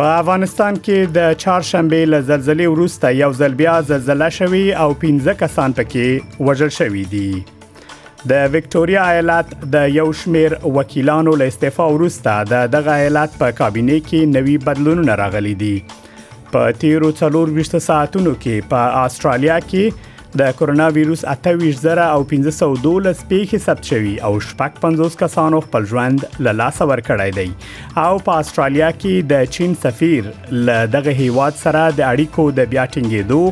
په افغانستان کې د چهارشنبه له زلزلې وروسته یو ځل بیا زلزلہ شوې او 15 کسان پکې وژل شوې دي د وکټوريا ایالت د یو شمیر وکیلانو له استعفا وروسته د دغه ایالت په کابینه کې نوي بدلونونه راغلي دي په تیرو 24 ساعتونو کې په استرالیا کې د کورونا ویروس 28,512 پیښې ثبت شوي او شپږ 50 کسانو خپل ژوند له لاسه ورکړی دی او په استرالیا کې د چین سفیر له دغه هیواد سره د اړیکو د بیا ټینګېدو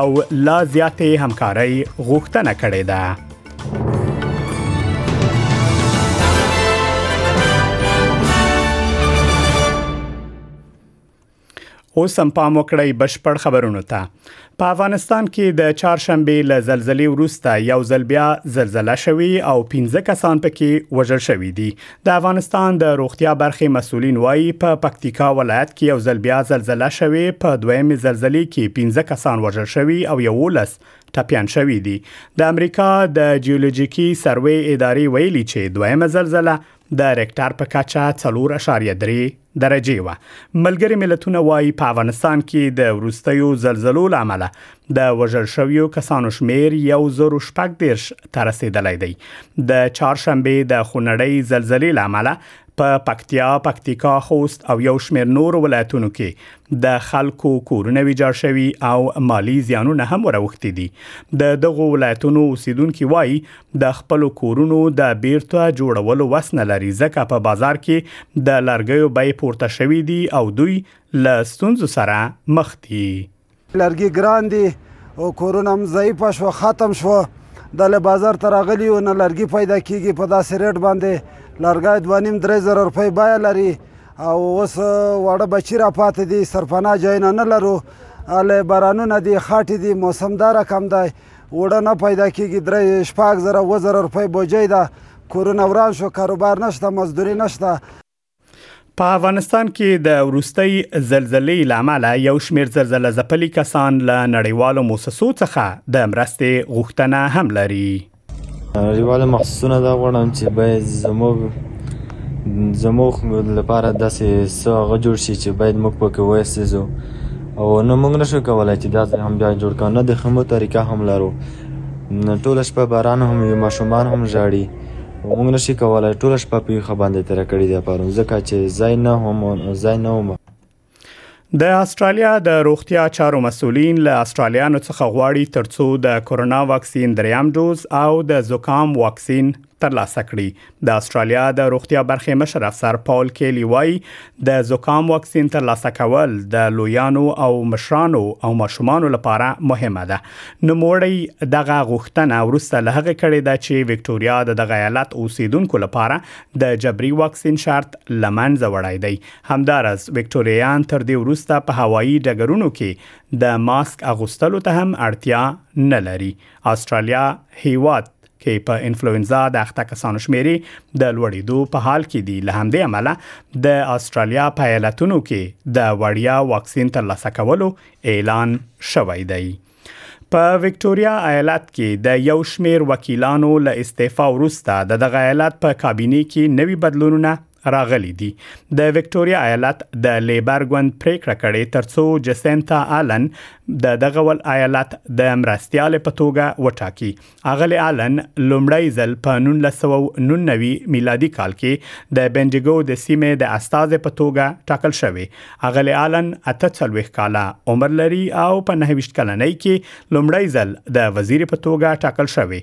او لا زیاتې همکارۍ غوښتنه کړې ده اوس هم پام وکړئ بشپړ خبرونو ته په افغانستان کې د چهارشنبه له زلزلې وروسته یو ځل بیا زلزلہ شوې او 15 کسان پکې وژل شوې دي د افغانستان د روغتیا برخې مسولین وایي په پکتیکا ولایت کې یو ځل بیا زلزلہ شوې په دویمه زلزلې کې 15 کسان وژل شوې او یو لس ټپیان شوې دي د امریکا د جیولوژیکی سروې ادارې ویلي چې دویمه زلزلہ د ریکټر په کچه 4.3 درجه وه ملګری ملتونه وایي په افغانستان کې د وروستیو زلزلو لامل د وژل شویو کسانو شمیر 1014 ته رسیدلی دی د چهارشنبه د خونړۍ زلزلې لامل په پکتیا، پکتیکا، خوست او یو شمیر نور ولایتونو کې د خلکو کورونه ویجاړ شوي او مالی زیانونه هم وروختي دي د دغو ولایتونو اوسیدونکو وایي د خپلو کورونو د بیرته جوړولو وس نه لري ځکه په بازار کې د لرګیو بیې پورته شوې دي او دوی له ستونزو سره مخ دي. لرګي ګران دي او کورونه هم ضعیفه شوه ختم شوه دا له بازار ته راغلي یو نه لرګي پیدا کیږي په داسې ریټ باندې لرګی دوه نیم درې زره روپۍ بیه لري او اوس واړه بچي را پاتې دي سرپناه ځایونه نه لرو له بارانونه دي خټې دي موسم دا رقم دی اوړه نه پیدا کېږي درې شپږ زره اووه زره روپۍ بوجۍ ده کورونه وران شو کاروبار نشته مزدوري نشته په افغانستان کې د وروستۍ زلزلې لامل یو شمېر زلزلې ځپلي کسان له نړیوالو موسسو څخه د مرستې غوښتنه هم لري نړیوال مخصوصونه دا غواړم چې باید زموږ زموږ لپاره داسې څه هغه جوړ شي چې باید موږ پکې وایسېزو او نو موږ نشو کولای چې دا ځای هم بیا جوړ کړو نه د خمو طریقه هم لرو ټوله شپه باران هم وي ماشومان هم ژاړي موږ نشي کولای ټوله شپه په یخه باندې تېره کړې ده پرون ځکه چې ځای نه هم ځای نه وم د استرالیا د روغتیا چارو مسولین له استرالیانو څخه غواړي ترڅو د کورونا واکسین دریم ډوز او د زکام واکسین ترلاسه کړي د استرالیا د روغتیا برخې مشر افسر پاول کیلی وای د زکام واکسین ترلاسه کول د لویانو او مشرانو او ماشومانو لپاره مهمه ده نو موړی دغه غوښتنه ورسته له هغه کړې ده چې وکټوريا د دغه ایالت اوسیدونکو لپاره د جبري واکسین شرط لمنځه وړای دی همدارس وکټوریان تر دې ورسته په هوایی ډګرونو کې د ماسک اغوستلو ته هم اړتیا نه لري استرالیا هیواد کې په انفلوئنزا د اخته کسانو شمیرې د لوړېدو په حال کې دي له همدې امله د استرالیا په ایالتونو کې د وړیا واکسین ترلاسه کولو اعلان شوی دی په وکټوريا ایالت کې د یو شمیر وکیلانو له استعفا وروسته د دغه ایالت په کابینه کې نوي بدلونونه راغلي دي د وکټوريا ایالت د لیبر ګوند پریکړه کړې ترڅو جسنتا آلن د دغه ول ایالت د مرستيال په توګه وټاکي اغلی آلن لومړی ځل په 1999 میلادي کال کې د بنډیګو د سیمې د استاد په توګه ټاکل شوی اغلی آلن 43 کاله عمر لري او په 29 کلنۍ کې لومړی ځل د وزیر په توګه ټاکل شوی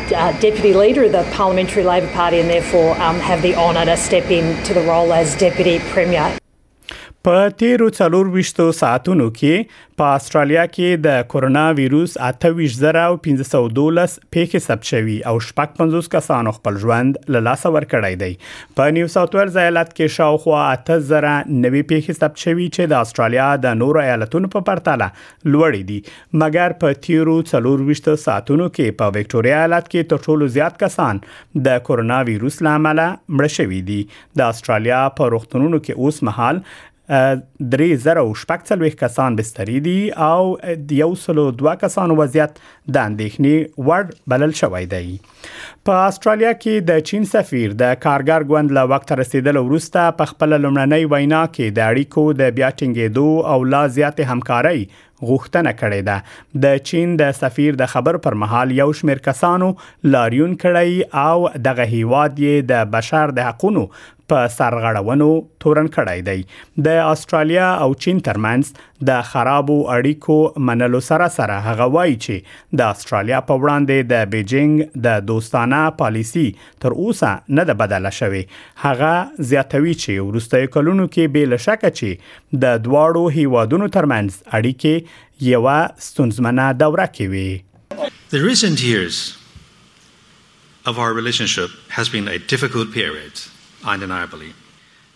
uh, deputy leader of the Parliamentary Labor Party and therefore um, have the honour to step into the role as deputy premier. په تیرو څلور وشتو ساعتونو کې په استرالیا کې د کورونا وایروس 28512 پیښې ثبت شوي او شپږ 50 کسانو خپل ژوند له لاسه ورکړی دی په نیو ساوث ویلز ایالت کې شاوخوا 8000 نوي پیښې ثبت شوي چې د استرالیا د نورو ایالتونو په پرتله لوړې دي مګر په تیرو 24 ساعتونو کې په وکټوريا ایالت کې تر ټولو زیات کسان د کورونا وایروس لامل مړ شوي دي د استرالیا په روغتونونو کې اوس مهال 3040 کسان بستري دي او 102 کسان وضعیت د اندېښنې وړ بلل شوی دی په استرالیا کې د چین سفیر د کارګر ګوند له وخت رسیدلو وروسته په خپل لومړنۍ وینا کې د اړیکو د بیا ټینګېدو او لا زیات همکارۍ غوښتنه کړې ده د چین د سفیر د خبر پر مهال یو شمېر کسانو لاریون کړی او دغه هیواد یې د بشر د حقوقو په سرغړونو تورن کړی دی د استرالیا او چین ترمنځ د خرابو اړیکو منلو سره سره هغه وایي چې د استرالیا په وړاندې د بیجینګ د دوستانه پالیسی تر اوسه نه ده بدله شوې هغه زیاتوي چې ورستیو کلونو کې به لشکه چې د دواړو هیوادونو ترمنځ اړیکې یو ستونزمنه دوره کې وي The recent years of our relationship has been a difficult period undeniably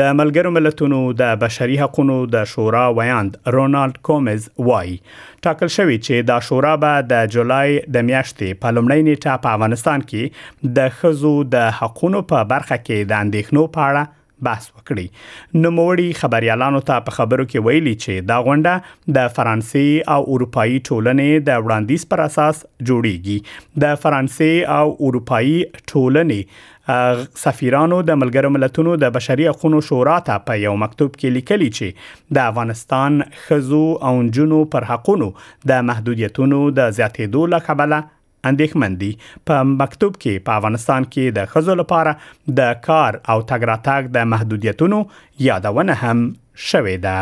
د ملګرو ملتونو د بشري حقونو د شورا ویاند رونالد کومز وایي ټاکل شوی چې دا شورا به د جولای د میاشتې په لومړۍ نیټه په افغانستان کې د خزو د حقونو په برخه کې د اندېښنو په اړه بحث وکړي نو موړي خبريالانو ته په خبرو کې ویلي چې دا غونډه د فرانسې او اروپאי ټولنې د وړاندیز پر اساس جوړیږي د فرانسې او اروپאי ټولنې سفیرانو د ملګرو ملتونو د بشري حقوقو شورا ته په یو مکتوب کې لیکلي چې د افغانستان خزو او جنو پر حقوقو د محدودیتونو د زیاتېدو له کبله اندېښمن دي په مکتوب کې په افغانستان کې د خزو لپاره د کار او تګ راتګ د محدودیتونو یادونه هم شوې ده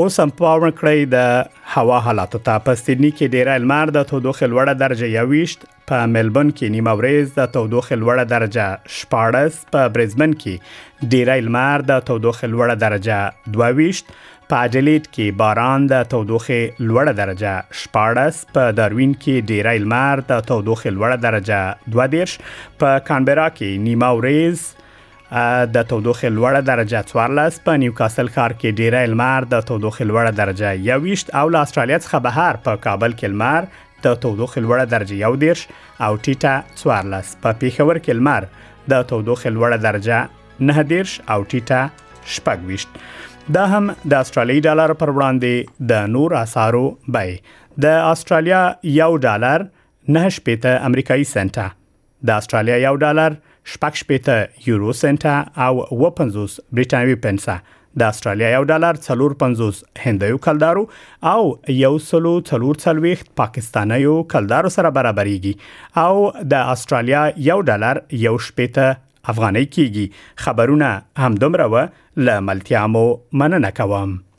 اوس هم پام کړئ د هوا حالات ته په سیدنی کې ډیره لمر د تودوخې لوړه درجه 20 په ملبون کې نیمه ورځ د تودوخې لوړه درجه 14 په برزبن کې ډیری لمر د تودوخې لوړه درجه 22 په اډلیډ کې باران د تودوخې لوړه درجه 14 په داروین کې ډیری لمر د تودوخې لوړه درجه 22 په کانبرا کې نیمه ورځ د تودوخې لوړه درجه 14 په نیوکاسل ښار کې ډیری لمر د تودوخې لوړه درجه 21 او له استرالیا څخه بهر په کابل کې لمر د تودوخې لوړه درجه 11 او ټیټه 14 په پیښور کې لمر د تودوخې لوړه درجه 19 او ټیټه 28 دا هم د استرالی ډالر پر وړاندې د نور اسعارو بای د استرالیا یو ډالر 9 شپېته امریکایي سنټه د استرالیا یو ډالر شپږ شپېته یورو سنټه او و پنځوس بریټانوي پنسه د استرالیا یو ډالر څلور پنځوس هندیو کلدارو او یو سلو څلور څلوېښت پاکستانیو کلدارو سره برابرېږي او د استرالیا یو ډالر یو شپېته افغانۍ کېږي خبرونه همدومره و له ملتیا مو مننه کوم